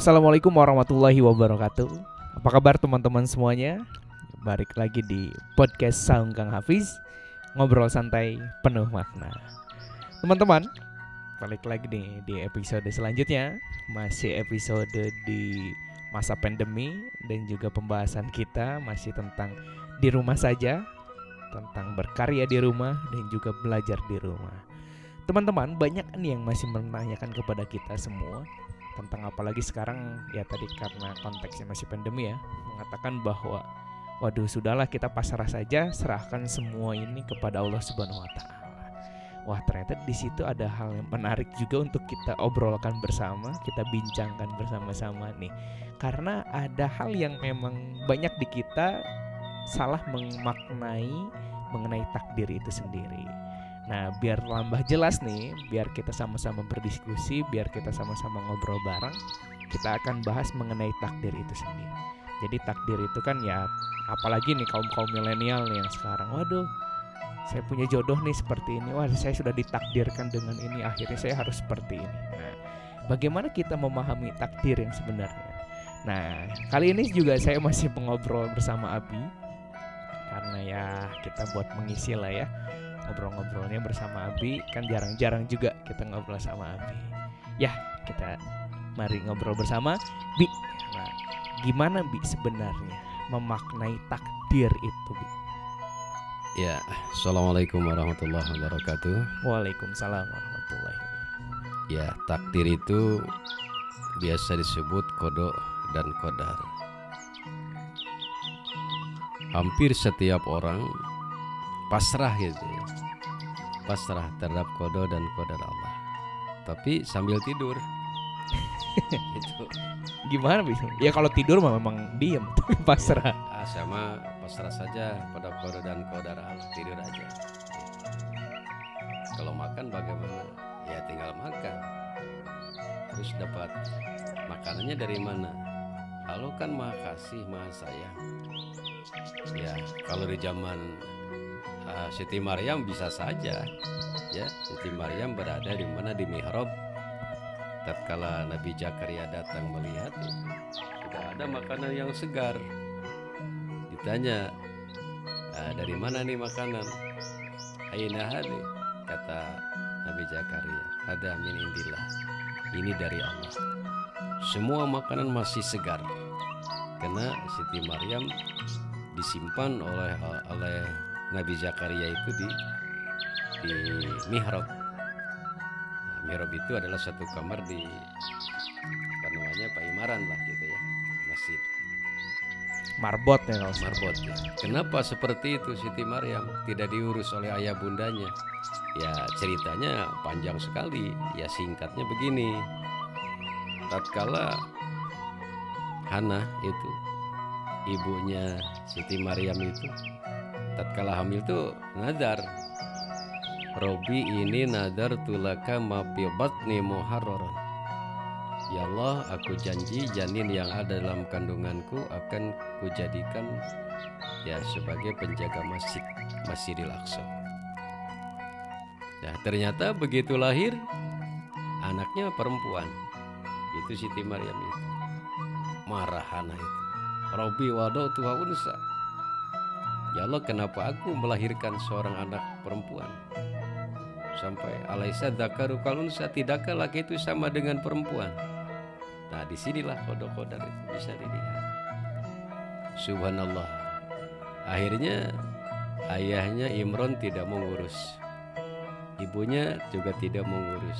Assalamualaikum warahmatullahi wabarakatuh. Apa kabar teman-teman semuanya? Balik lagi di podcast Saung Kang Hafiz, ngobrol santai penuh makna. Teman-teman, balik lagi nih di episode selanjutnya, masih episode di masa pandemi dan juga pembahasan kita masih tentang di rumah saja, tentang berkarya di rumah dan juga belajar di rumah. Teman-teman, banyak nih yang masih menanyakan kepada kita semua tentang apalagi sekarang ya tadi karena konteksnya masih pandemi ya mengatakan bahwa waduh sudahlah kita pasrah saja serahkan semua ini kepada Allah Subhanahu wa taala. Wah, ternyata di situ ada hal yang menarik juga untuk kita obrolkan bersama, kita bincangkan bersama-sama nih. Karena ada hal yang memang banyak di kita salah memaknai mengenai takdir itu sendiri. Nah, biar lambah jelas nih, biar kita sama-sama berdiskusi, biar kita sama-sama ngobrol bareng, kita akan bahas mengenai takdir itu sendiri. Jadi takdir itu kan ya, apalagi nih kaum kaum milenial nih yang sekarang, waduh, saya punya jodoh nih seperti ini, wah saya sudah ditakdirkan dengan ini, akhirnya saya harus seperti ini. Nah, bagaimana kita memahami takdir yang sebenarnya? Nah, kali ini juga saya masih mengobrol bersama Abi, karena ya kita buat mengisi lah ya ngobrol-ngobrolnya bersama Abi. Kan jarang-jarang juga kita ngobrol sama Abi. Ya kita mari ngobrol bersama Bi. Nah gimana Bi sebenarnya memaknai takdir itu Bi? Ya, Assalamualaikum warahmatullahi wabarakatuh. Waalaikumsalam warahmatullahi wabarakatuh. Ya, takdir itu biasa disebut kodok dan kodar. Hampir setiap orang pasrah gitu ya Pasrah terhadap kodo dan kodar Allah. Tapi sambil tidur. Itu gimana Bi ya kalau tidur mah memang diem pasrah ah, sama pasrah saja pada kodo dan kodar Allah Tidur aja. Kalau makan bagaimana? Ya tinggal makan. Terus dapat makanannya dari mana? Allah kan maha kasih, maha Ya kalau di zaman uh, Siti Maryam bisa saja. Ya Siti Maryam berada di mana? Di mihrab. Tatkala Nabi Zakaria datang melihat tidak ada makanan yang segar. Ditanya "Ah, dari mana nih makanan? Aina hadi kata Nabi Zakaria ada min indillah. Ini dari Allah. Semua makanan masih segar karena Siti Maryam disimpan oleh oleh Nabi Zakaria itu di di mihrab. Nah, mihrab itu adalah satu kamar di apa namanya Pak Imaran lah gitu ya masjid marbot ya kalau marbot ya. Kenapa seperti itu Siti Maryam tidak diurus oleh ayah bundanya? Ya ceritanya panjang sekali. Ya singkatnya begini. Tatkala Hana itu ibunya Siti Maryam itu. Tatkala hamil tuh nadar. Robi ini nadar tulaka mafibatni muharraran. Ya Allah aku janji janin yang ada dalam kandunganku akan kujadikan ya sebagai penjaga masjid Masjidil Aqsa. Nah ternyata begitu lahir anaknya perempuan. Itu Siti Maryam itu marah anak itu. Robi wado tuha unsa. Ya Allah kenapa aku melahirkan seorang anak perempuan? Sampai alaisa dzakaru kalunsa Tidakkah laki itu sama dengan perempuan? Nah di sinilah kodok-kodar itu bisa dilihat. Subhanallah. Akhirnya ayahnya Imron tidak mengurus. Ibunya juga tidak mengurus.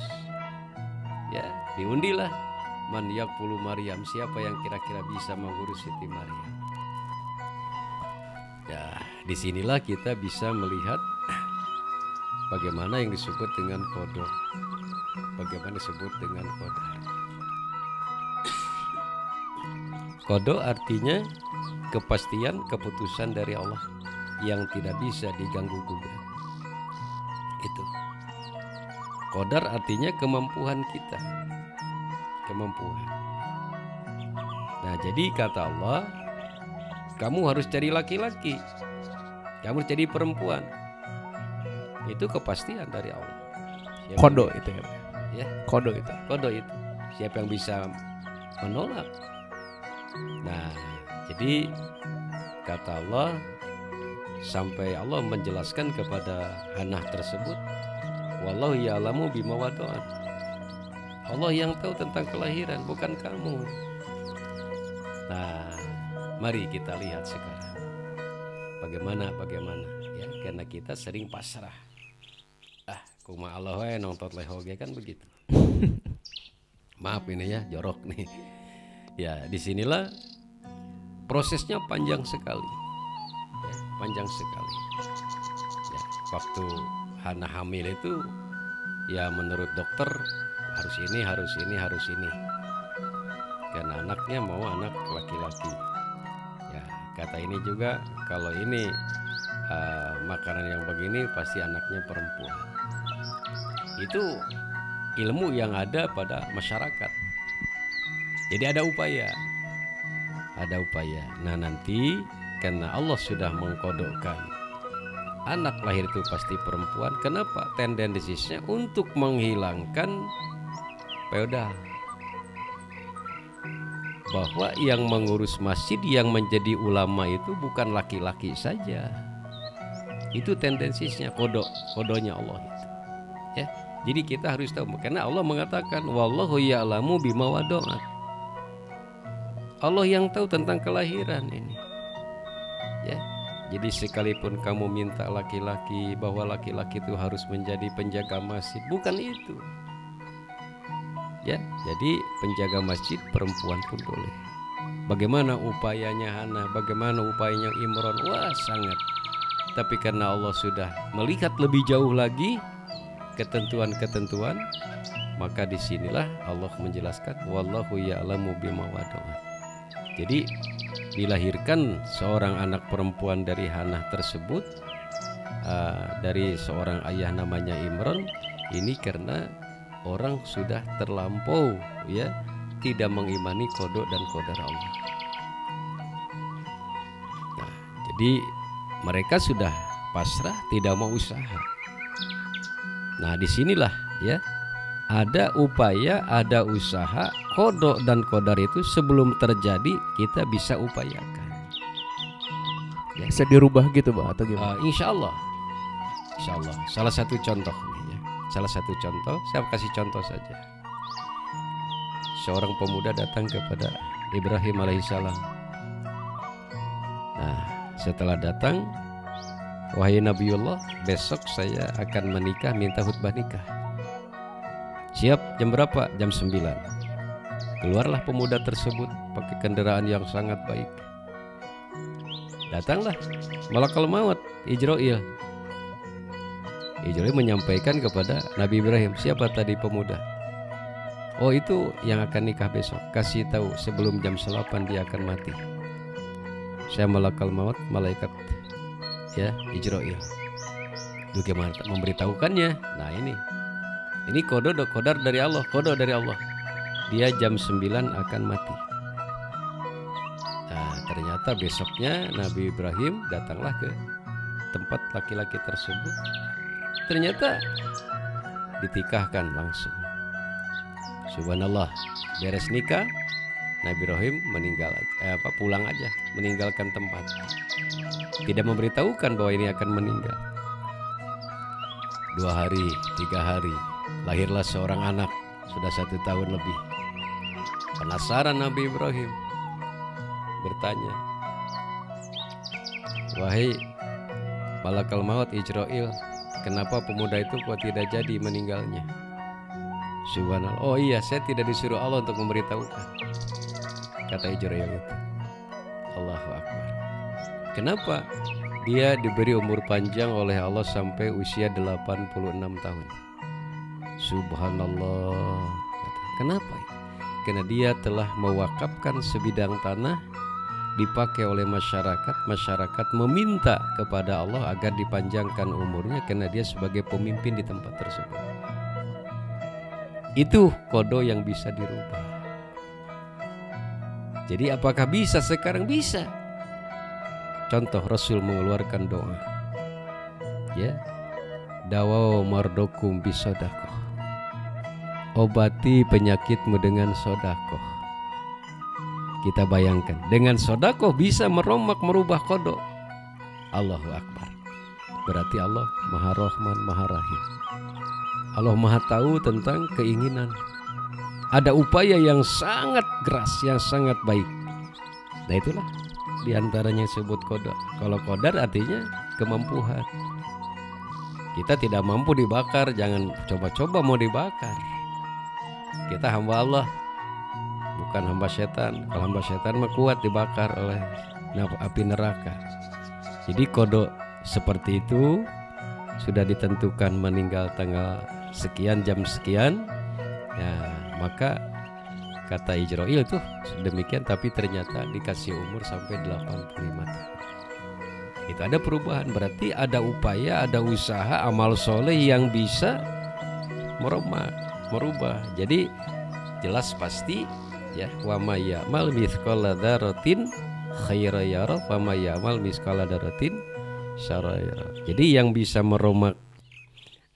Ya diundilah Man yakpulu Maryam Siapa yang kira-kira bisa mengurus Siti Maryam Ya, di sinilah kita bisa melihat bagaimana yang disebut dengan kodok, bagaimana disebut dengan kodar. Kodok artinya kepastian keputusan dari Allah yang tidak bisa diganggu gugat. Itu. Kodar artinya kemampuan kita, kemampuan. Nah, jadi kata Allah, kamu harus cari laki-laki. Kamu harus jadi perempuan. Itu kepastian dari Allah. Siapa kodo yang- itu ya ya. Kodo itu. Kodo itu. Siapa yang bisa menolak. Nah, jadi kata Allah sampai Allah menjelaskan kepada Hannah tersebut, wallahu ya'lamu bima wada'at. Allah yang tahu tentang kelahiran, bukan kamu. Nah, mari kita lihat sekarang. Bagaimana bagaimana ya karena kita sering pasrah. Ah, kuma Allah wae nonton lehoge kan begitu. Maaf ini ya, jorok nih. Ya, di sinilah prosesnya panjang sekali. Ya, panjang sekali. Ya, waktu Hana hamil itu ya menurut dokter harus ini, harus ini, harus ini. Karena anaknya mau anak laki-laki. Ya, kata ini juga kalau ini uh, makanan yang begini pasti anaknya perempuan. Itu ilmu yang ada pada masyarakat. Jadi ada upaya. Ada upaya. Nah, nanti karena Allah sudah mengkodokkan anak lahir itu pasti perempuan. Kenapa? Tendensinya untuk menghilangkan feodal. Bahwa yang mengurus masjid yang menjadi ulama itu bukan laki-laki saja. Itu tendensinya kodok, kodonya Allah itu. Ya. Jadi kita harus tahu karena Allah mengatakan wallahu ya'lamu bima wada'at. Allah yang tahu tentang kelahiran ini. Ya. Jadi sekalipun kamu minta laki-laki bahwa laki-laki itu harus menjadi penjaga masjid, bukan itu. Ya, jadi penjaga masjid perempuan pun boleh. Bagaimana upayanya Hana, bagaimana upayanya Imron? Wah, sangat. Tapi karena Allah sudah melihat lebih jauh lagi ketentuan-ketentuan, maka di sinilah Allah menjelaskan wallahu ya'lamu bima. Jadi dilahirkan seorang anak perempuan dari Hana tersebut uh, dari seorang ayah namanya Imron ini karena orang sudah terlampau ya tidak mengimani kodok dan kodar Allah. Nah, jadi mereka sudah pasrah tidak mau usaha. Nah di sinilah ya ada upaya, ada usaha, kodok dan kodar itu sebelum terjadi kita bisa upayakan. Ya. Bisa dirubah gitu, Pak, atau gimana? Uh, insya Allah, insya Allah. Salah satu contoh. Salah satu contoh, saya kasih contoh saja. Seorang pemuda datang kepada Ibrahim alaihissalam. Nah, setelah datang, wahai Nabiullah, besok saya akan menikah, minta khutbah nikah. Siap jam berapa? Jam 9 Keluarlah pemuda tersebut pakai kendaraan yang sangat baik Datanglah Malakal maut Ijroil Ijroil menyampaikan kepada Nabi Ibrahim Siapa tadi pemuda? Oh itu yang akan nikah besok Kasih tahu sebelum jam 8 dia akan mati Saya malakal maut Malaikat Ya Ijroil Bagaimana memberitahukannya Nah ini ini kode kodar dari Allah, kode dari Allah. Dia jam 9 akan mati. Nah, ternyata besoknya Nabi Ibrahim datanglah ke tempat laki-laki tersebut. Ternyata ditikahkan langsung. Subhanallah, beres nikah, Nabi Ibrahim meninggal eh, apa pulang aja, meninggalkan tempat. Tidak memberitahukan bahwa ini akan meninggal. Dua hari, tiga hari, lahirlah seorang anak sudah satu tahun lebih. Penasaran Nabi Ibrahim bertanya, Wahai Malakal Maut Ijrail, kenapa pemuda itu kok tidak jadi meninggalnya? Subhanallah. Oh iya, saya tidak disuruh Allah untuk memberitahukan. Kata Ijrail itu. Allahu Akbar. Kenapa? Dia diberi umur panjang oleh Allah sampai usia 86 tahun. Subhanallah. Kenapa? Karena dia telah mewakafkan sebidang tanah dipakai oleh masyarakat. Masyarakat meminta kepada Allah agar dipanjangkan umurnya karena dia sebagai pemimpin di tempat tersebut. Itu kodo yang bisa dirubah. Jadi apakah bisa sekarang bisa? Contoh Rasul mengeluarkan doa. Ya. Dawaw mardokum bisodakoh. Obati penyakitmu dengan sodakoh. Kita bayangkan dengan sodako bisa meromak merubah kodok. Allahu Akbar. Berarti Allah Maha Rahman, Maha Rahim. Allah Maha tahu tentang keinginan. Ada upaya yang sangat keras, yang sangat baik. Nah itulah di antaranya sebut kodar. Kalau kodar artinya kemampuan. Kita tidak mampu dibakar, jangan coba-coba mau dibakar. Kita hamba Allah, bukan hamba setan. Kalau hamba setan mah kuat dibakar oleh api neraka. Jadi kodok seperti itu sudah ditentukan meninggal tanggal sekian jam sekian ya maka kata Ijroil tuh demikian tapi ternyata dikasih umur sampai 85 tahun itu ada perubahan berarti ada upaya ada usaha amal soleh yang bisa merubah merubah jadi jelas pasti ya wa may ya'mal mithqala dzarratin khairan yara wa may ya'mal mithqala dzarratin syarra jadi yang bisa meromak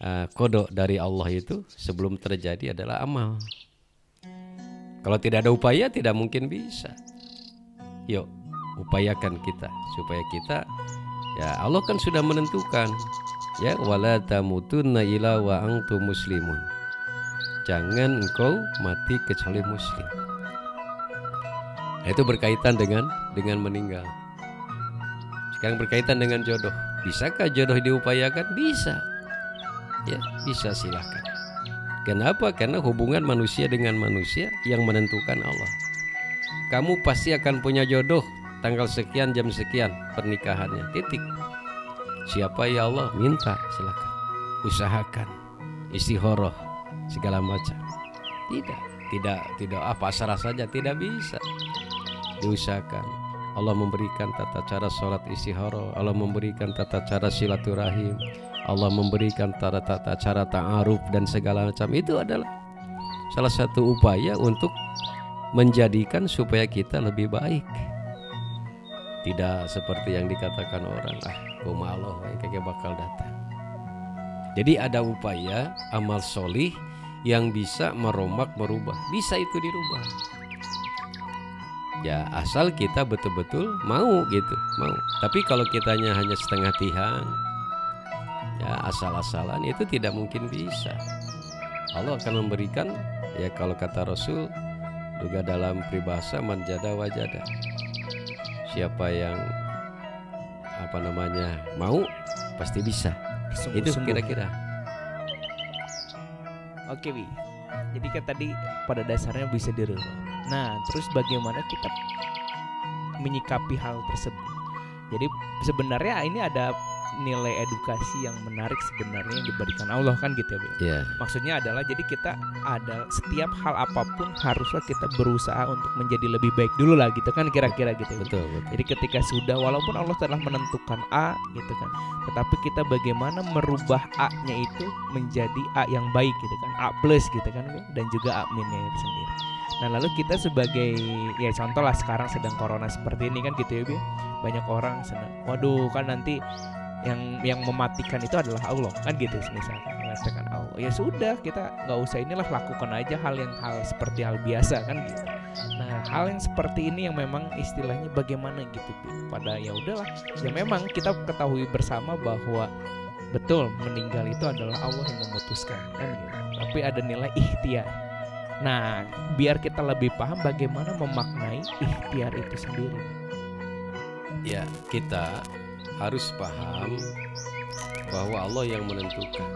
uh, kodok dari Allah itu sebelum terjadi adalah amal. Kalau tidak ada upaya tidak mungkin bisa. Yuk, upayakan kita supaya kita ya Allah kan sudah menentukan ya wala tamutunna ila wa antum muslimun. Jangan engkau mati kecuali muslim. Nah, itu berkaitan dengan dengan meninggal. Sekarang berkaitan dengan jodoh. Bisakah jodoh diupayakan? Bisa. Ya bisa silahkan kenapa? Karena hubungan manusia dengan manusia yang menentukan Allah. Kamu pasti akan punya jodoh tanggal sekian jam sekian pernikahannya. Titik. Siapa ya Allah? Minta silahkan usahakan. Istihoroh segala macam. Tidak tidak tidak apa pasrah saja tidak bisa diusahakan Allah memberikan tata cara sholat istihoroh Allah memberikan tata cara silaturahim Allah memberikan tata-tata cara ta'aruf dan segala macam itu adalah salah satu upaya untuk menjadikan supaya kita lebih baik. Tidak seperti yang dikatakan orang, ah, koma Allah kayak bakal datang. Jadi ada upaya amal solih yang bisa meromak merubah, bisa itu dirubah. Ya asal kita betul-betul mau gitu, mau. Tapi kalau kitanya hanya setengah tihang, ya asal-asalan itu tidak mungkin bisa. Allah akan memberikan ya kalau kata Rasul juga dalam peribahasa manjada wajada. Siapa yang apa namanya mau pasti bisa. Sungguh, itu kira-kira. Oke Wi. Jadi kan tadi pada dasarnya bisa dirubah nah terus bagaimana kita menyikapi hal tersebut jadi sebenarnya ini ada nilai edukasi yang menarik sebenarnya yang diberikan Allah kan gitu ya. Yeah. Maksudnya adalah jadi kita ada setiap hal apa pun haruslah kita berusaha untuk menjadi lebih baik dulu lah gitu kan kira-kira gitu. Ya, betul, betul. Jadi ketika sudah walaupun Allah telah menentukan A gitu kan, tetapi kita bagaimana merubah A-nya itu menjadi A yang baik gitu kan, A plus gitu kan dan juga A minusnya sendiri. Nah lalu kita sebagai ya contoh lah sekarang sedang corona seperti ini kan gitu ya Bi Banyak orang senang Waduh kan nanti yang yang mematikan itu adalah Allah. Kan gitu mengatakan Allah. Ya sudah kita nggak usah inilah lakukan aja hal yang hal seperti hal biasa kan gitu. Nah hal yang seperti ini yang memang istilahnya bagaimana gitu pada ya udahlah ya memang kita ketahui bersama bahwa betul meninggal itu adalah Allah yang memutuskan kan gitu. Tapi ada nilai ikhtiar Nah, biar kita lebih paham bagaimana memaknai ikhtiar itu sendiri. Ya, kita harus paham bahwa Allah yang menentukan.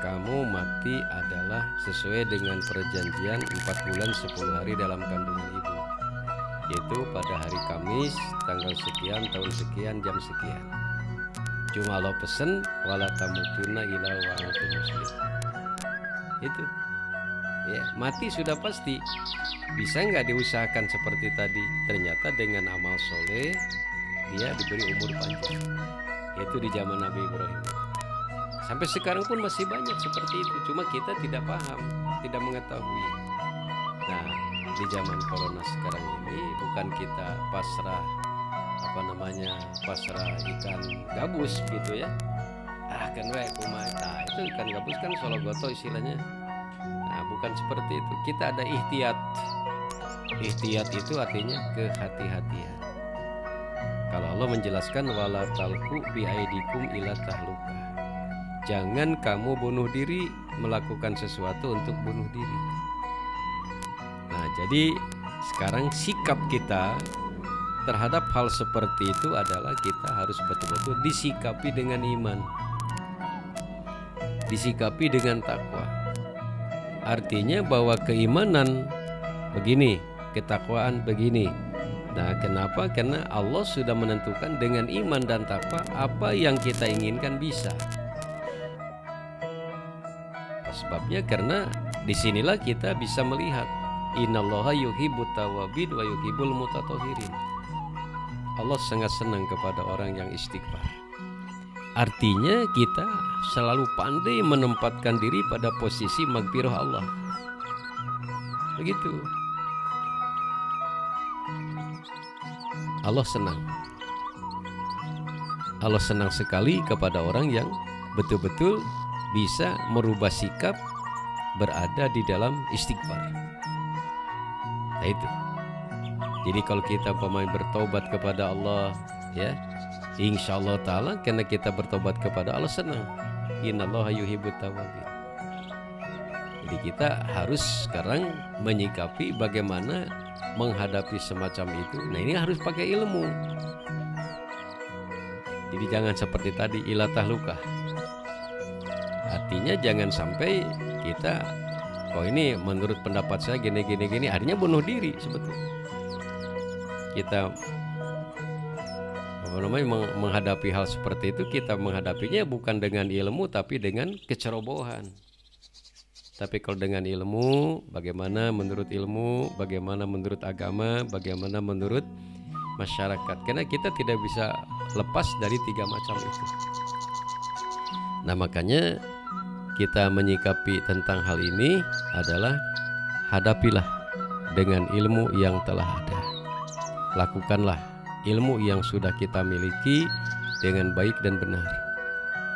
Kamu mati adalah sesuai dengan perjanjian 4 bulan 10 hari dalam kandungan ibu. Yaitu pada hari Kamis tanggal sekian tahun sekian jam sekian. Cuma Allah pesen wala tamutuna ila wa muslim itu ya mati sudah pasti. Bisa nggak diusahakan seperti tadi? Ternyata dengan amal soleh dia diberi umur panjang. Yaitu di zaman Nabi Ibrahim. Sampai sekarang pun masih banyak seperti itu. Cuma kita tidak paham tidak mengetahui. Nah di zaman corona sekarang ini bukan kita pasrah apa namanya pasrah ikan gabus gitu ya. Ah kan wae nah itu ikan gabus kan solo goto istilahnya bukan seperti itu kita ada ikhtiat ihtiyat itu artinya kehati-hatian. Kalau Allah menjelaskan wala talku biaidikum ila tahluka. Jangan kamu bunuh diri melakukan sesuatu untuk bunuh diri. Nah, jadi sekarang sikap kita terhadap hal seperti itu adalah kita harus betul-betul disikapi dengan iman. Disikapi dengan takwa. Artinya bahwa keimanan begini, ketakwaan begini. Nah, kenapa? Karena Allah sudah menentukan dengan iman dan takwa apa yang kita inginkan bisa. Sebabnya karena di sinilah kita bisa melihat Innallaha yuhibbut tawabin wa yuhibbul mutatohirin. Allah sangat senang kepada orang yang istighfar. Artinya kita selalu pandai menempatkan diri pada posisi magfirah Allah. Begitu. Allah senang. Allah senang sekali kepada orang yang betul-betul bisa merubah sikap berada di dalam istighfar. Nah itu. Jadi kalau kita pemain bertobat kepada Allah, ya, insya Allah Taala karena kita bertobat kepada Allah senang. Innallaha yuhibbut tawabin. Jadi kita harus sekarang menyikapi bagaimana menghadapi semacam itu. Nah ini harus pakai ilmu. Jadi jangan seperti tadi ilatah luka. Artinya jangan sampai kita oh ini menurut pendapat saya gini gini gini artinya bunuh diri sebetulnya kita apa namanya menghadapi hal seperti itu kita menghadapinya bukan dengan ilmu tapi dengan kecerobohan. Tapi kalau dengan ilmu bagaimana menurut ilmu bagaimana menurut agama bagaimana menurut masyarakat. Karena kita tidak bisa lepas dari tiga macam itu. Nah makanya kita menyikapi tentang hal ini adalah hadapilah dengan ilmu yang telah ada. Lakukanlah ilmu yang sudah kita miliki dengan baik dan benar.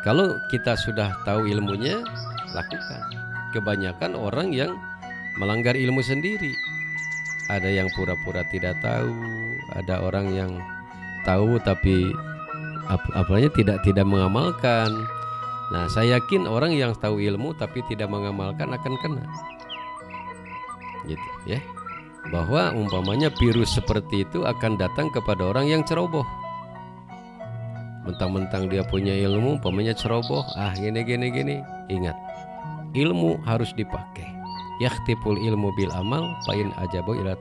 Kalau kita sudah tahu ilmunya, lakukan. Kebanyakan orang yang melanggar ilmu sendiri. Ada yang pura-pura tidak tahu, ada orang yang tahu tapi apalagi tidak tidak mengamalkan Nah, saya yakin orang yang tahu ilmu tapi tidak mengamalkan akan kena. Gitu, ya. Bahwa umpamanya virus seperti itu akan datang kepada orang yang ceroboh. Mentang-mentang dia punya ilmu, umpamanya ceroboh, ah gini gini gini. Ingat, ilmu harus dipakai. Yaktipul ilmu bil amal, pain ajabu ila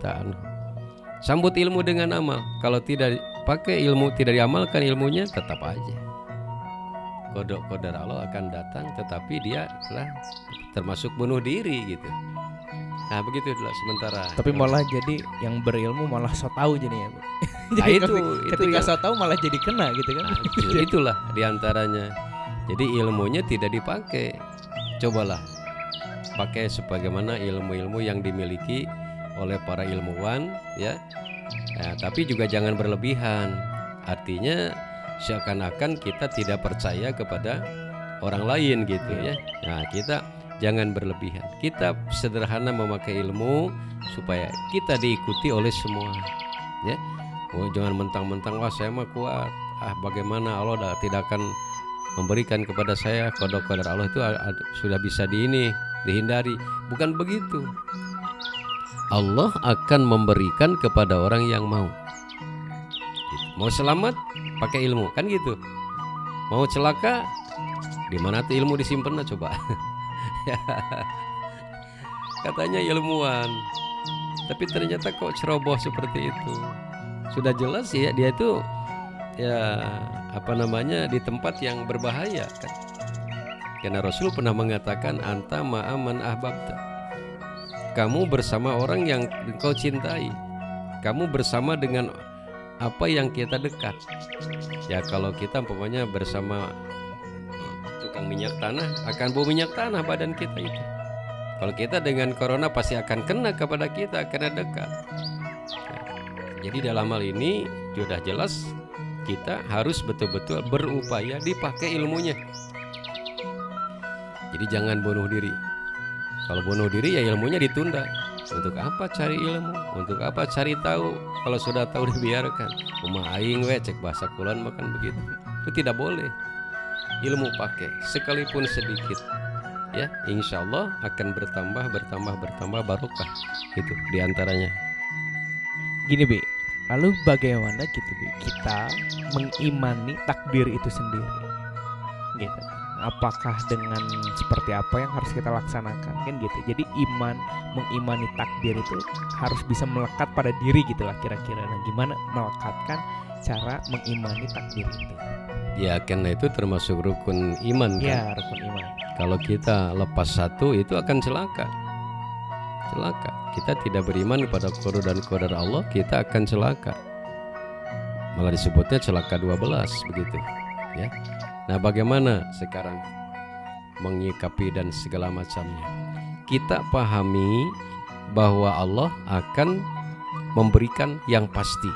Sambut ilmu dengan amal. Kalau tidak pakai ilmu, tidak diamalkan ilmunya, tetap aja kodok kodar Allah akan datang tetapi dia telah termasuk bunuh diri gitu nah begitu adalah sementara. Tapi malah jadi yang berilmu malah so tahu jadi ya nah, itu ketika itu so tahu malah jadi kena gitu kan. Nah, itu, itulah di antaranya. Jadi ilmunya tidak dipakai. Cobalah pakai sebagaimana ilmu-ilmu yang dimiliki oleh para ilmuwan ya. Nah, tapi juga jangan berlebihan. Artinya seakan-akan kita tidak percaya kepada orang lain gitu ya. Nah, kita jangan berlebihan. Kita sederhana memakai ilmu supaya kita diikuti oleh semua. Ya. Oh, jangan mentang-mentang wah saya mah kuat. Ah, bagaimana Allah tidak akan memberikan kepada saya kodok kodok Allah itu sudah bisa di ini dihindari. Bukan begitu. Allah akan memberikan kepada orang yang mau. Mau selamat pakai ilmu kan gitu mau celaka di mana tuh ilmu disimpan coba katanya ilmuwan. Tapi ternyata kok ceroboh seperti itu. Sudah jelas ya dia itu ya apa namanya di tempat yang berbahaya kan? Karena Rasul pernah mengatakan anta ma'aman ahbabta. Kamu bersama orang yang kau cintai. Kamu bersama dengan apa yang kita dekat. Ya kalau kita umpamanya bersama tukang minyak tanah akan bau minyak tanah badan kita itu kalau kita dengan corona pasti akan kena kepada kita karena dekat ya. jadi dalam hal ini sudah jelas kita harus betul-betul berupaya dipakai ilmunya jadi jangan bunuh diri kalau bunuh diri ya ilmunya ditunda Untuk apa cari ilmu? Untuk apa cari tahu? Kalau sudah tahu dibiarkan. Rumah aing we cek bahasa kulon makan begitu. Itu tidak boleh. Ilmu pakai sekalipun sedikit. Ya, insya Allah akan bertambah, bertambah, bertambah barokah. Itu di antaranya. Gini Bi, lalu bagaimana gitu Bi kita mengimani takdir itu sendiri? Gitu. Apakah dengan seperti apa yang harus kita laksanakan kan gitu. Jadi iman mengimani takdir itu harus bisa melekat pada diri gitu lah kira-kira. Nah, gimana melekatkan cara mengimani takdir itu? Ya, karena itu termasuk rukun iman kan. Ya, rukun iman. Kalau kita lepas satu itu akan celaka. Celaka. Kita tidak beriman kepada kodo dan kodar Allah, kita akan celaka. Malah disebutnya celaka 12 begitu, ya. Nah, bagaimana sekarang mengikapi dan segala macamnya? Kita pahami bahwa Allah akan memberikan yang pasti.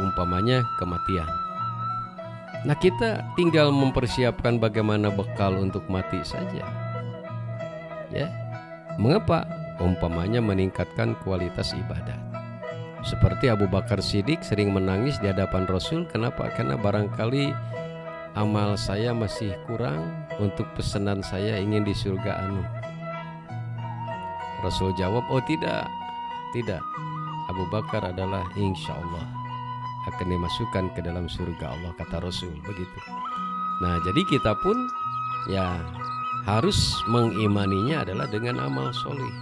Umpamanya kematian. Nah, kita tinggal mempersiapkan bagaimana bekal untuk mati saja. Ya. Mengapa? Umpamanya meningkatkan kualitas ibadat. Seperti Abu Bakar Siddiq sering menangis di hadapan Rasul, kenapa? Karena barangkali amal saya masih kurang untuk pesanan saya ingin di surga anu. Rasul jawab, "Oh tidak. Tidak. Abu Bakar adalah insya Allah akan dimasukkan ke dalam surga Allah kata Rasul begitu. Nah, jadi kita pun ya harus mengimaninya adalah dengan amal soleh.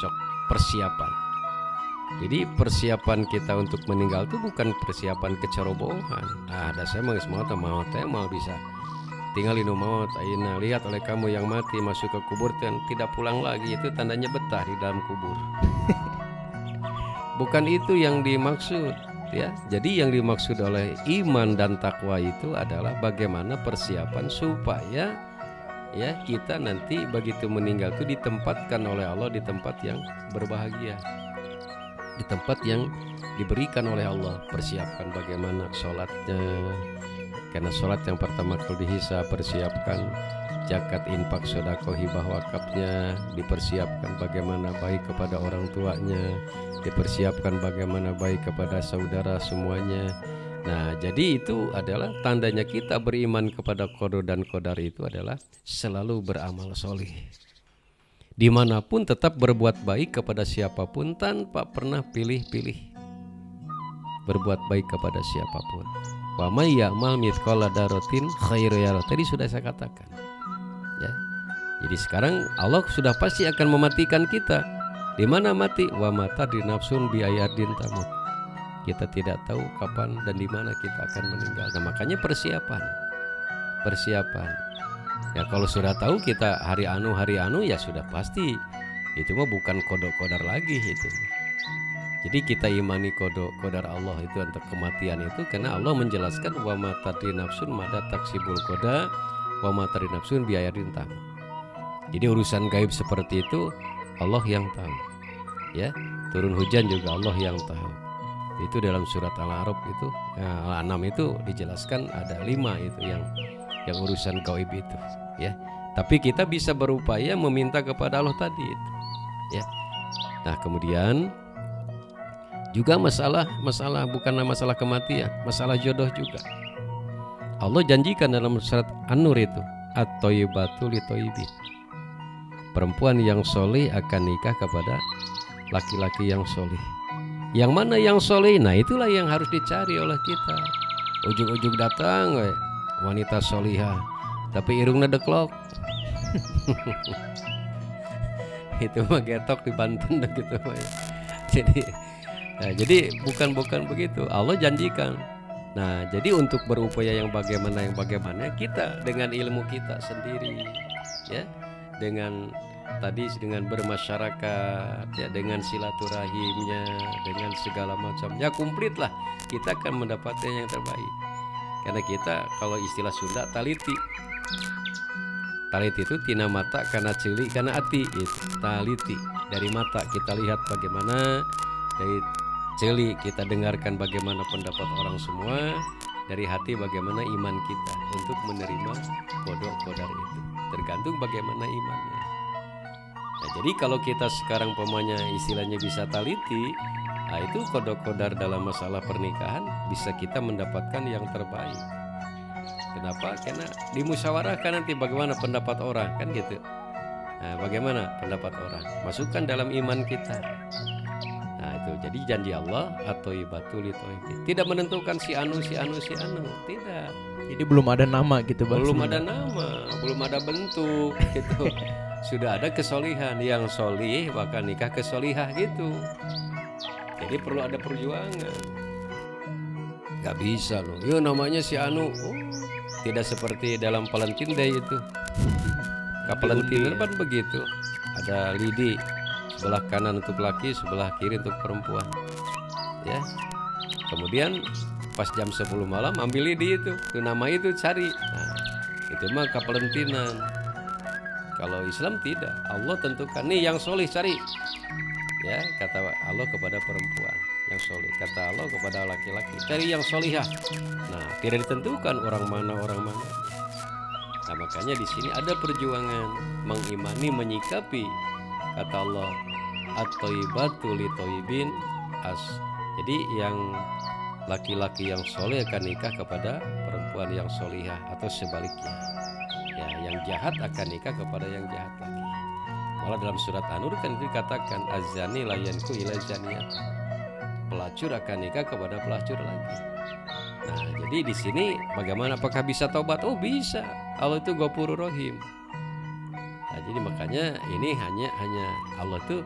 Cok persiapan. Jadi persiapan kita untuk meninggal itu bukan persiapan kecerobohan. Nah, ada saya mau mau mau teh mau bisa tinggal inu maut aina lihat oleh kamu yang mati masuk ke kubur dan tidak pulang lagi itu tandanya betah di dalam kubur. bukan itu yang dimaksud ya. Jadi yang dimaksud oleh iman dan takwa itu adalah bagaimana persiapan supaya ya kita nanti begitu meninggal itu ditempatkan oleh Allah di tempat yang berbahagia. Di tempat yang diberikan oleh Allah. Persiapkan bagaimana sholatnya. Karena sholat yang pertama kali dihisap persiapkan zakat infak sodako hibah wakafnya dipersiapkan bagaimana baik kepada orang tuanya dipersiapkan bagaimana baik kepada saudara semuanya. Nah jadi itu adalah tandanya kita beriman kepada kodo dan kodar itu adalah selalu beramal solih di mana pun tetap berbuat baik kepada siapa pun tanpa pernah pilih-pilih. Berbuat baik kepada siapa pun. Wa may ya'mal mithqala daratin khairu tadi sudah saya katakan. Jadi sekarang Allah sudah pasti akan mematikan kita. Di mana mati? Wa mata di nafsun biayadin tamut. Kita tidak tahu kapan dan di mana kita akan meninggal. Nah, makanya persiapan. Persiapan. Ya kalau sudah tahu kita hari anu hari anu ya sudah pasti. Itu mah bukan kodok kodar lagi itu. Jadi kita imani kodok kodar Allah itu untuk kematian itu karena Allah menjelaskan wa mata di nafsun mada taksibul koda wa matari nafsun biaya rintang. Jadi urusan gaib seperti itu Allah yang tahu. Ya, turun hujan juga Allah yang tahu. Itu dalam surat Al-A'raf itu, ya, Al-An'am itu dijelaskan ada lima itu yang yang urusan gaib itu, ya. Tapi kita bisa berupaya meminta kepada Allah tadi itu, ya. Nah, kemudian juga masalah masalah bukan masalah kematian, masalah jodoh juga. Allah janjikan dalam surat An-Nur itu at-thayyibatu lithayyibin. Perempuan yang soleh akan nikah kepada laki-laki yang soleh. Yang mana yang soleh? Nah itulah yang harus dicari oleh kita. Ujung-ujung datang, we, wanita solihah, tapi irungnya deklok. itu mah getok di Banten gitu. Jadi, nah, jadi bukan bukan begitu. Allah janjikan Nah, jadi untuk berupaya yang bagaimana yang bagaimana kita dengan ilmu kita sendiri ya, dengan tadi dengan bermasyarakat ya dengan silaturahimnya dengan segala macam ya komplit lah kita akan mendapatkan yang terbaik. Karena kita kalau istilah Sunda taliti. Taliti itu tina mata karena cili karena hati itu taliti. Dari mata kita lihat bagaimana dari Celi kita dengarkan bagaimana pendapat orang semua dari hati bagaimana iman kita untuk menerima kodok kodar itu tergantung bagaimana imannya Nah, jadi kalau kita sekarang pemanya istilahnya bisa taliti, nah itu kodok-kodar dalam masalah pernikahan bisa kita mendapatkan yang terbaik. Kenapa? Karena dimusyawarahkan nanti bagaimana pendapat orang kan gitu. Nah, bagaimana pendapat orang? Masukkan dalam iman kita. Nah, itu jadi janji Allah atau ibatul itu tidak menentukan si anu si anu si anu, tidak. Jadi belum ada nama gitu bang. Belum ada nama, belum ada bentuk gitu. Sudah ada kesolihan yang solih bahkan nikah kesolihah gitu. Jadi perlu ada perjuangan. Gak bisa loh. Yo namanya si Anu. Oh, tidak seperti dalam Valentine Day itu. Kapal Diundi, Valentine ya. kan begitu. Ada lidi sebelah kanan untuk laki, sebelah kiri untuk perempuan. Ya. Kemudian pas jam 10 malam ambil lidi itu, itu nama itu cari. Nah, itu mah kapalentinan. Kalau Islam tidak, Allah tentukan nih yang solih cari. Ya, kata Allah kepada perempuan yang solih, kata Allah kepada laki-laki cari yang solihah. Nah, tidak ditentukan orang mana orang mana. Nah, makanya di sini ada perjuangan mengimani, menyikapi kata Allah at-thayyibatu as. Jadi yang laki-laki yang soleh akan nikah kepada perempuan yang solihah atau sebaliknya. Ya, yang jahat akan nikah kepada yang jahat lagi. Malah dalam surat An-Nur kan dikatakan azani layanku ila zaniyat. Pelacur akan nikah kepada pelacur lagi. Nah, jadi di sini bagaimana apakah bisa tobat? Oh, bisa. Allah itu Ghafurur Rahim. Jadi makanya ini hanya hanya Allah tuh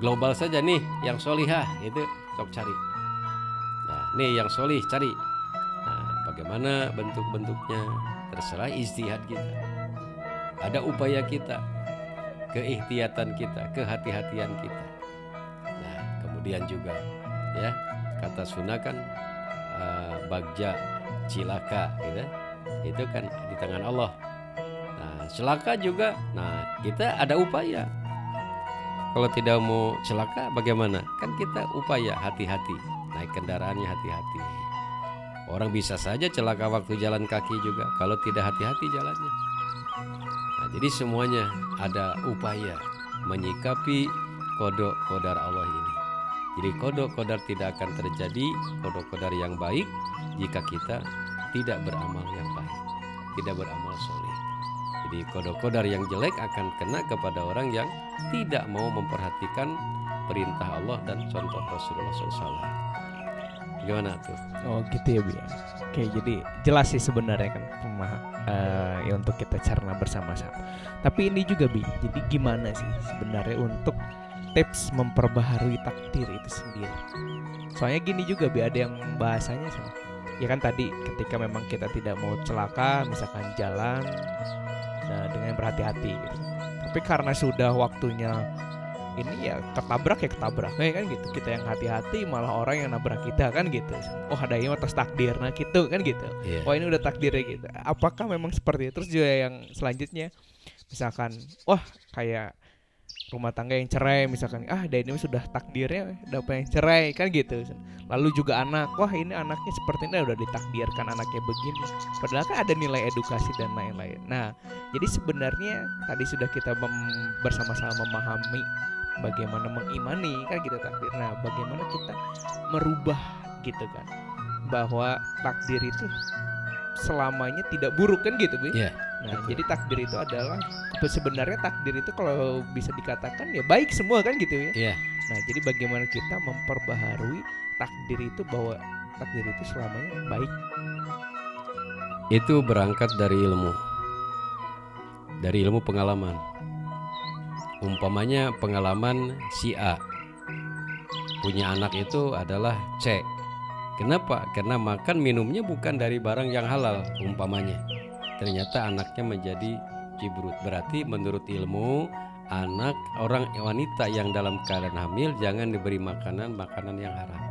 global saja nih yang solihah itu sok cari. Nah, nih yang solih cari. Nah, bagaimana bentuk-bentuknya terserah istihad kita. Ada upaya kita, keihtiyatan kita, kehati-hatian kita. Nah, kemudian juga ya kata Sunda kan eh, bagja cilaka gitu. Itu kan di tangan Allah. Celaka juga. Nah, kita ada upaya. Kalau tidak mau celaka bagaimana? Kan kita upaya hati-hati. Naik kendaraannya hati-hati. Orang bisa saja celaka waktu jalan kaki juga kalau tidak hati-hati jalannya. Nah, jadi semuanya ada upaya menyikapi kodok kodar Allah ini. Jadi kodok kodar tidak akan terjadi kodok kodar yang baik jika kita tidak beramal yang baik, tidak beramal soleh. Jadi kodok kodar yang jelek akan kena kepada orang yang tidak mau memperhatikan perintah Allah dan contoh Rasulullah SAW. Gimana tuh? Oh gitu ya bi. ya. Oke jadi jelas sih sebenarnya kan pemah- eh, ya untuk kita cerna bersama-sama. Tapi ini juga bi. Jadi gimana sih sebenarnya untuk tips memperbaharui takdir itu sendiri? Soalnya gini juga bi ada yang bahasanya sama. Ya kan tadi ketika memang kita tidak mau celaka, misalkan jalan nah, dengan berhati-hati gitu. Tapi karena sudah waktunya ini ya ketabrak ya ketabrak ya kan gitu. Kita yang hati-hati malah orang yang nabrak kita kan gitu. Oh ada yang atas takdir nah gitu kan gitu. Iya. oh ini udah takdirnya gitu. Apakah memang seperti itu? Terus juga yang selanjutnya misalkan wah kayak rumah tangga yang cerai misalkan ah dan ini sudah takdirnya udah pengen cerai kan gitu. Lalu juga anak wah ini anaknya seperti ini udah ditakdirkan anaknya begini. Padahal kan ada nilai edukasi dan lain-lain. Nah jadi sebenarnya tadi sudah kita bersama-sama memahami bagaimana mengimani kan gitu takdir. Nah bagaimana kita merubah gitu kan bahwa takdir itu selamanya tidak buruk kan gitu Bu Iya, nah betul. jadi takdir itu adalah sebenarnya takdir itu kalau bisa dikatakan ya baik semua kan gitu ya Iya. nah jadi bagaimana kita memperbaharui takdir itu bahwa takdir itu selamanya baik Itu berangkat dari ilmu. Dari ilmu pengalaman. Umpamanya pengalaman si A punya anak itu adalah C. Kenapa? Karena makan minumnya bukan dari barang yang halal umpamanya. Ternyata anaknya menjadi cibrut. Berarti menurut ilmu anak orang wanita yang dalam keadaan hamil jangan diberi makanan makanan yang haram.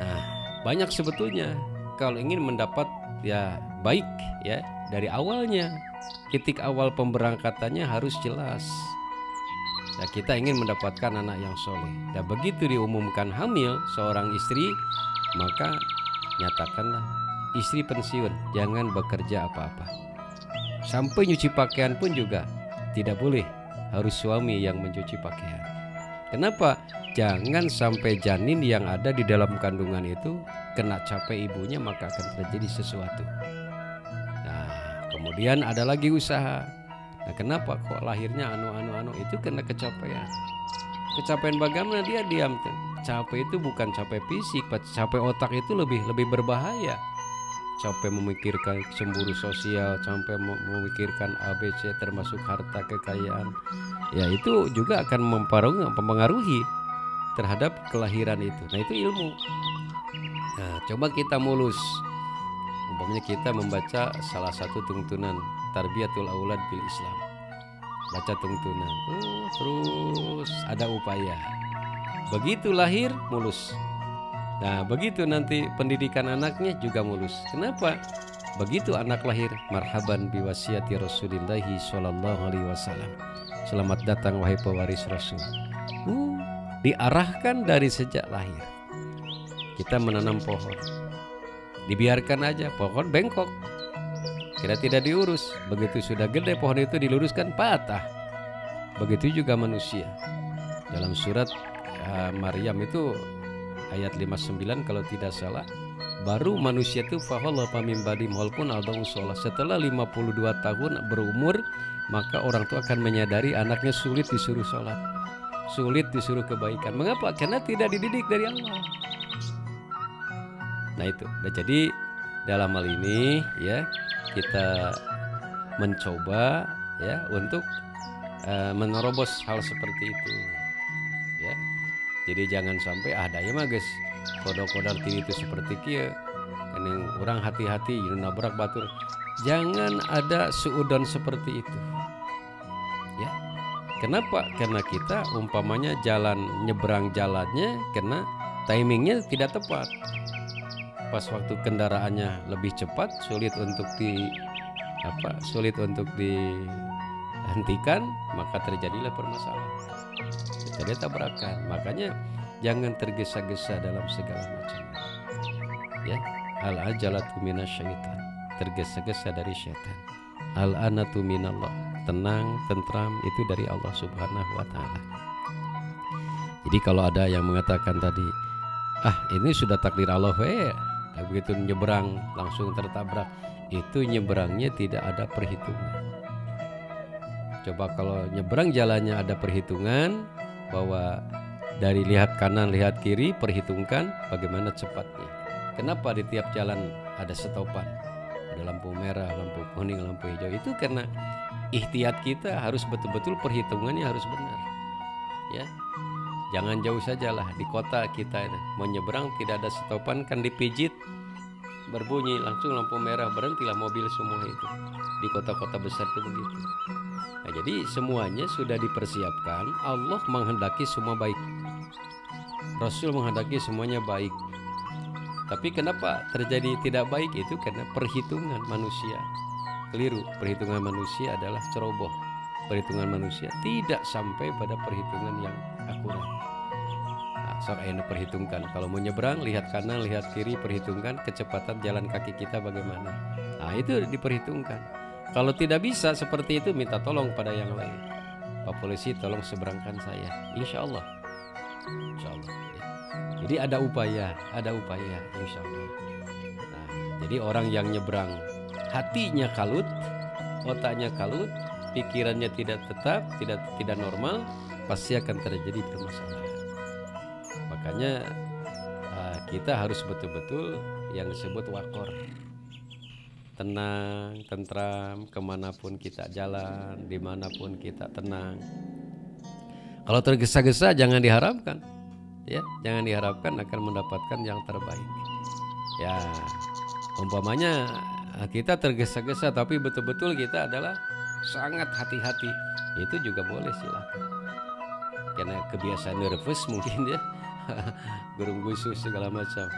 Nah, banyak sebetulnya kalau ingin mendapat ya baik ya dari awalnya titik awal pemberangkatannya harus jelas Nah, kita ingin mendapatkan anak yang soleh. Dan begitu diumumkan hamil seorang istri, maka nyatakanlah istri pensiun, jangan bekerja apa-apa. Sampai nyuci pakaian pun juga tidak boleh harus suami yang mencuci pakaian. Kenapa? Jangan sampai janin yang ada di dalam kandungan itu kena capek ibunya maka akan terjadi sesuatu. Nah, kemudian ada lagi usaha. Nah, kenapa kok lahirnya anu-anu-anu itu kena kecapean? Kecapean bagaimana dia diam? Capek itu bukan capek fisik, capek otak itu lebih lebih berbahaya sampai memikirkan cemburu sosial sampai memikirkan ABC termasuk harta kekayaan. Ya itu juga akan mempengaruhi, terhadap kelahiran itu. Nah itu ilmu. Nah coba kita mulus. Umpamanya kita membaca salah satu tuntunan tarbiyatul aulad bil Islam. Baca tuntunan. Oh, terus ada upaya. Begitu lahir mulus Nah, begitu nanti pendidikan anaknya juga mulus. Kenapa? Begitu anak lahir, marhaban biwasiati Rasulillahi sallallahu alaihi wasallam. Selamat datang wahai pewaris Rasul. Uh, diarahkan dari sejak lahir. Kita menanam pohon. Dibiarkan aja pohon bengkok. Kira tidak diurus. Begitu sudah gede pohon itu diluruskan patah. Begitu juga manusia. Dalam surat uh, Maryam itu ayat 59 kalau tidak salah. Baru manusia itu fahala pamim badim walaupun ada sholat. Setelah 52 tahun berumur maka orang tua akan menyadari anaknya sulit disuruh sholat. Sulit disuruh kebaikan. Mengapa? Karena tidak dididik dari Allah nah itu. Nah, jadi dalam hal ini ya kita mencoba ya untuk uh, menerobos hal seperti itu jadi jangan sampai ah daya mah guys kodok-kodok itu seperti kia. Ini orang hati-hati nabrak batur. Jangan ada suudon seperti itu. Ya. Kenapa? Karena kita umpamanya jalan nyebrang jalannya karena timingnya tidak tepat. Pas waktu kendaraannya lebih cepat sulit untuk di apa sulit untuk dihentikan maka terjadilah permasalahan. Terjadi tabrakan. Makanya jangan tergesa-gesa dalam segala macam. Ya al ajalatu minasyaitan tergesa-gesa dari syaitan. Al anatu minallah. Tenang tentram itu dari Allah Subhanahu wa taala. Jadi kalau ada yang mengatakan tadi ah ini sudah takdir Allah ya begitu nyebrang langsung tertabrak. Itu nyebrangnya tidak ada perhitungan coba kalau nyebrang jalannya ada perhitungan bahwa dari lihat kanan lihat kiri perhitungkan bagaimana cepatnya. Kenapa di tiap jalan ada stopan ada lampu merah lampu kuning lampu hijau. Itu karena ikhtiat kita harus betul-betul perhitungannya harus benar. Ya jangan jauh saja lah di kota kita mau nyebrang tidak ada stopan kan dipijit berbunyi langsung lampu merah berhentilah mobil semua itu. Di kota-kota besar itu begitu Nah, jadi semuanya sudah dipersiapkan. Allah menghendaki semua baik. Rasul menghendaki semuanya baik. Tapi kenapa terjadi tidak baik itu karena perhitungan manusia keliru. Perhitungan manusia adalah ceroboh. Perhitungan manusia tidak sampai pada perhitungan yang akurat. Nah, sok perhitungkan. Kalau mau nyebrang, lihat kanan, lihat kiri, perhitungkan kecepatan jalan kaki kita bagaimana. Nah, itu diperhitungkan. Kalau tidak bisa seperti itu minta tolong pada yang lain. Pak polisi tolong seberangkan saya. Insya Allah. Insya Allah. Jadi ada upaya, ada upaya. Insya Allah. Nah, jadi orang yang nyebrang hatinya kalut, otaknya kalut, pikirannya tidak tetap, tidak tidak normal, pasti akan terjadi permasalahan. Makanya uh, kita harus betul-betul yang disebut wakor tenang, tentram, ke mana pun kita jalan, di mana pun kita tenang. Kalau tergesa-gesa jangan diharapkan, ya, jangan diharapkan akan mendapatkan yang terbaik. Ya, umpamanya kita tergesa-gesa tapi betul-betul kita adalah sangat hati-hati, itu juga boleh silakan. Karena kebiasaan nervous mungkin ya, gerung gusus segala macam.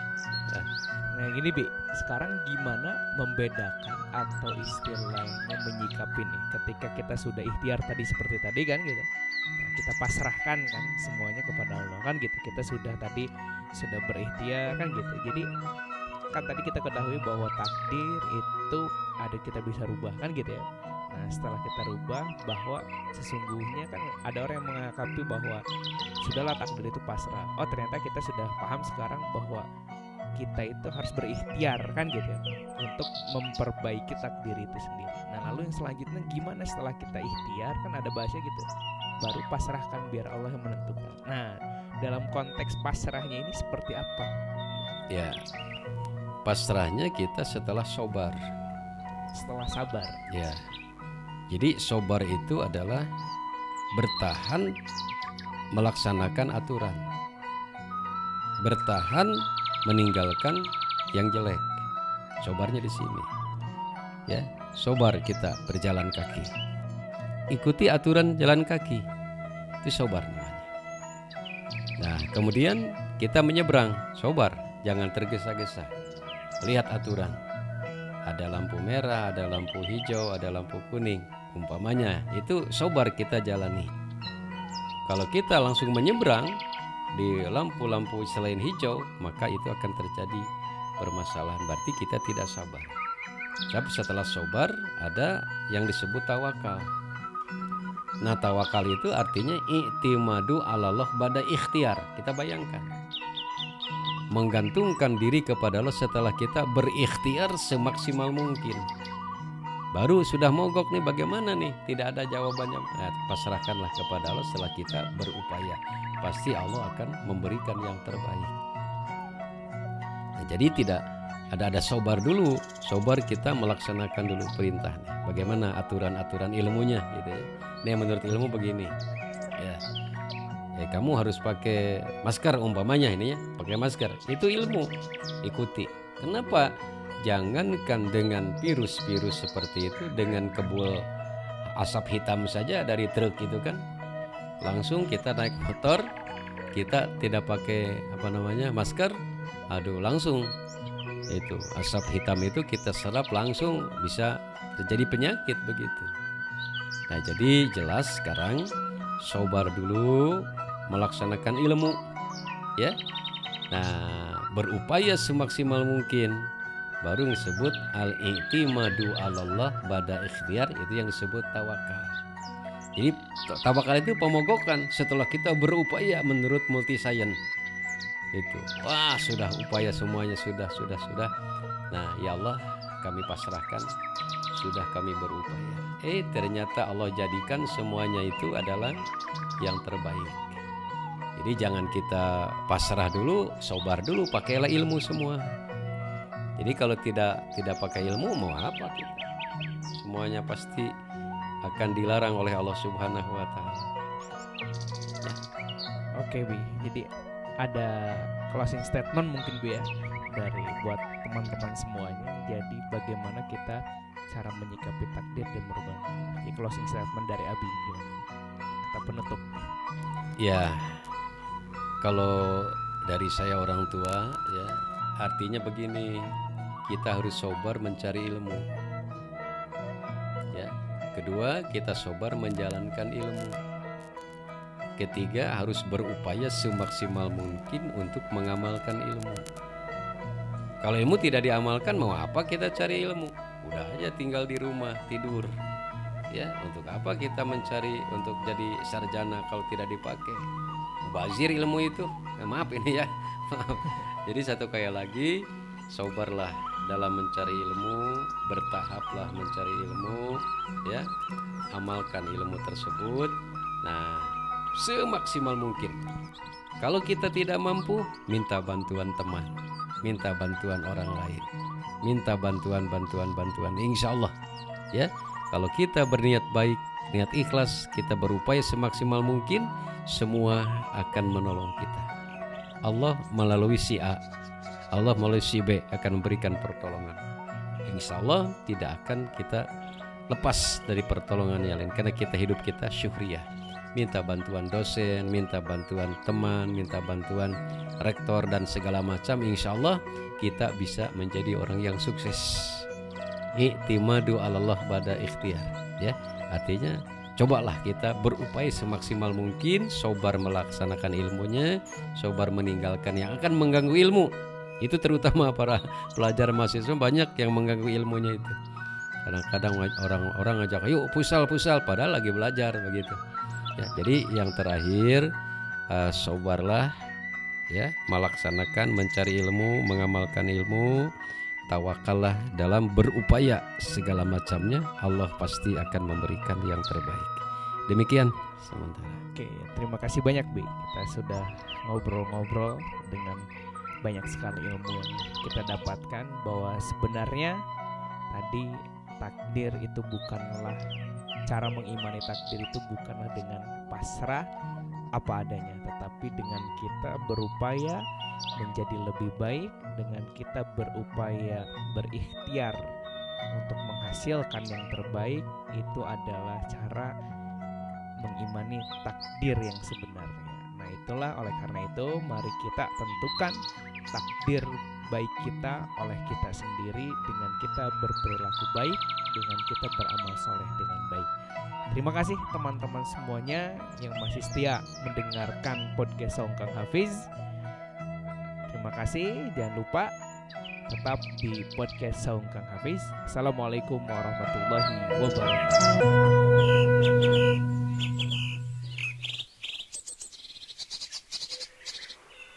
Nah gini Bi, sekarang gimana membedakan atau istilahnya menyikapi nih ketika kita sudah ikhtiar tadi seperti tadi kan gitu. Nah, kita pasrahkan kan semuanya kepada Allah kan gitu. Kita sudah tadi sudah berikhtiar kan gitu. Jadi kan tadi kita ketahui bahwa takdir itu ada kita bisa rubah kan gitu ya. Nah, setelah kita rubah bahwa sesungguhnya kan ada orang yang mengakapi bahwa sudahlah takdir itu pasrah. Oh, ternyata kita sudah paham sekarang bahwa kita itu harus berikhtiar kan gitu ya untuk memperbaiki takdir itu sendiri. Nah, lalu yang selanjutnya gimana setelah kita ikhtiar kan ada bahasa gitu. Baru pasrahkan biar Allah yang menentukan. Nah, dalam konteks pasrahnya ini seperti apa? Ya, pasrahnya kita setelah sobar. Setelah sabar. Ya, jadi sobar itu adalah bertahan melaksanakan aturan, bertahan meninggalkan yang jelek. Sobarnya di sini, ya, sobar kita berjalan kaki, ikuti aturan jalan kaki, itu sobar namanya. Nah, kemudian kita menyeberang, sobar, jangan tergesa-gesa. Lihat aturan. Ada lampu merah, ada lampu hijau, ada lampu kuning. Umpamanya, itu sobar kita jalani. Kalau kita langsung menyeberang di lampu-lampu selain hijau, maka itu akan terjadi permasalahan. Berarti kita tidak sabar. Tapi setelah sobar, ada yang disebut tawakal. Nah tawakal itu artinya i'timadu Allah pada ikhtiar. Kita bayangkan. Menggantungkan diri kepada Allah setelah kita berikhtiar semaksimal mungkin. Baru sudah mogok nih bagaimana nih? Tidak ada jawabannya. Nah, pasrahkanlah kepada Allah setelah kita berupaya. Pasti Allah akan memberikan yang terbaik. Nah, jadi tidak ada ada sobar dulu. Sobar kita melaksanakan dulu perintahnya. Bagaimana aturan-aturan ilmunya gitu ya. Ini menurut ilmu begini. Ya. Ya, kamu harus pakai masker umpamanya ini ya, pakai masker. Itu ilmu. Ikuti. Kenapa? Jangankan dengan virus-virus seperti itu dengan kebul asap hitam saja dari truk itu kan. Langsung kita naik motor, kita tidak pakai apa namanya masker, aduh langsung itu asap hitam itu kita serap langsung bisa terjadi penyakit begitu. Nah jadi jelas sekarang sobar dulu melaksanakan ilmu ya. Nah berupaya semaksimal mungkin baru disebut al i'timadu Allah pada ikhtiar itu yang disebut tawakal. Jadi tawakal itu pemogokan setelah kita berupaya menurut multi science itu wah sudah upaya semuanya sudah sudah sudah. Nah ya Allah kami pasrahkan sudah kami berupaya. Eh ternyata Allah jadikan semuanya itu adalah yang terbaik. Jadi jangan kita pasrah dulu sobar dulu pakailah ilmu semua jadi kalau tidak tidak pakai ilmu mau apa kita semuanya pasti akan dilarang oleh Allah Subhanahu wa taala Oke, Bi. Jadi ada closing statement mungkin Bu ya dari buat teman-teman semuanya. Jadi bagaimana kita cara menyikapi takdir dan merubah. Ya closing statement dari Abi gimana? Kata penutup. Ya, kalau dari saya orang tua ya artinya begini, kita harus sobar mencari ilmu. Ya, kedua kita sobar menjalankan ilmu. Ketiga harus berupaya semaksimal mungkin untuk mengamalkan ilmu. Kalau ilmu tidak diamalkan mau apa kita cari ilmu? Udah aja tinggal di rumah tidur. Ya, untuk apa kita mencari untuk jadi sarjana kalau tidak dipakai? Bazir ilmu itu. Nah, maaf ini ya. Jadi satu kayak lagi, sobarlah dalam mencari ilmu, bertahaplah mencari ilmu, ya. Amalkan ilmu tersebut. Nah, semaksimal mungkin. Kalau kita tidak mampu, minta bantuan teman, minta bantuan orang lain, minta bantuan, bantuan, bantuan. Insya Allah, ya. Kalau kita berniat baik, niat ikhlas, kita berupaya semaksimal mungkin, semua akan menolong kita. Allah melalui si A, Allah melalui si B akan memberikan pertolongan. Insya Allah tidak akan kita lepas dari pertolongan yang lain karena kita hidup kita syukriyah minta bantuan dosen, minta bantuan teman, minta bantuan rektor dan segala macam. Insya Allah kita bisa menjadi orang yang sukses. Iktimadu Allah pada ikhtiar. Ya, artinya cobalah kita berupaya semaksimal mungkin, sobar melaksanakan ilmunya, sobar meninggalkan yang akan mengganggu ilmu. Itu terutama para pelajar mahasiswa banyak yang mengganggu ilmunya itu. kadang-kadang orang-orang ngajak yuk pusal pusal padahal lagi belajar begitu ya jadi yang terakhir uh, sobarlah ya melaksanakan mencari ilmu mengamalkan ilmu tawakallah dalam berupaya segala macamnya Allah pasti akan memberikan yang terbaik demikian sementara Oke, terima kasih banyak Bi. Kita sudah ngobrol-ngobrol dengan banyak sekali ilmu yang kita dapatkan bahwa sebenarnya tadi takdir itu bukanlah cara mengimani takdir itu bukanlah dengan pasrah apa adanya, tetapi dengan kita berupaya menjadi lebih baik, dengan kita berupaya berikhtiar untuk menghasilkan yang terbaik itu adalah cara mengimani takdir yang sebenarnya. Nah, itulah oleh karena itu mari kita tentukan takdir baik kita oleh kita sendiri dengan kita berperilaku baik, dengan kita beramal soleh dengan baik. Terima kasih teman-teman semuanya yang masih setia mendengarkan podcast Songkang Hafiz. Terima kasih, jangan lupa tetap di podcast Saung Kang Hafiz. Assalamualaikum warahmatullahi wabarakatuh.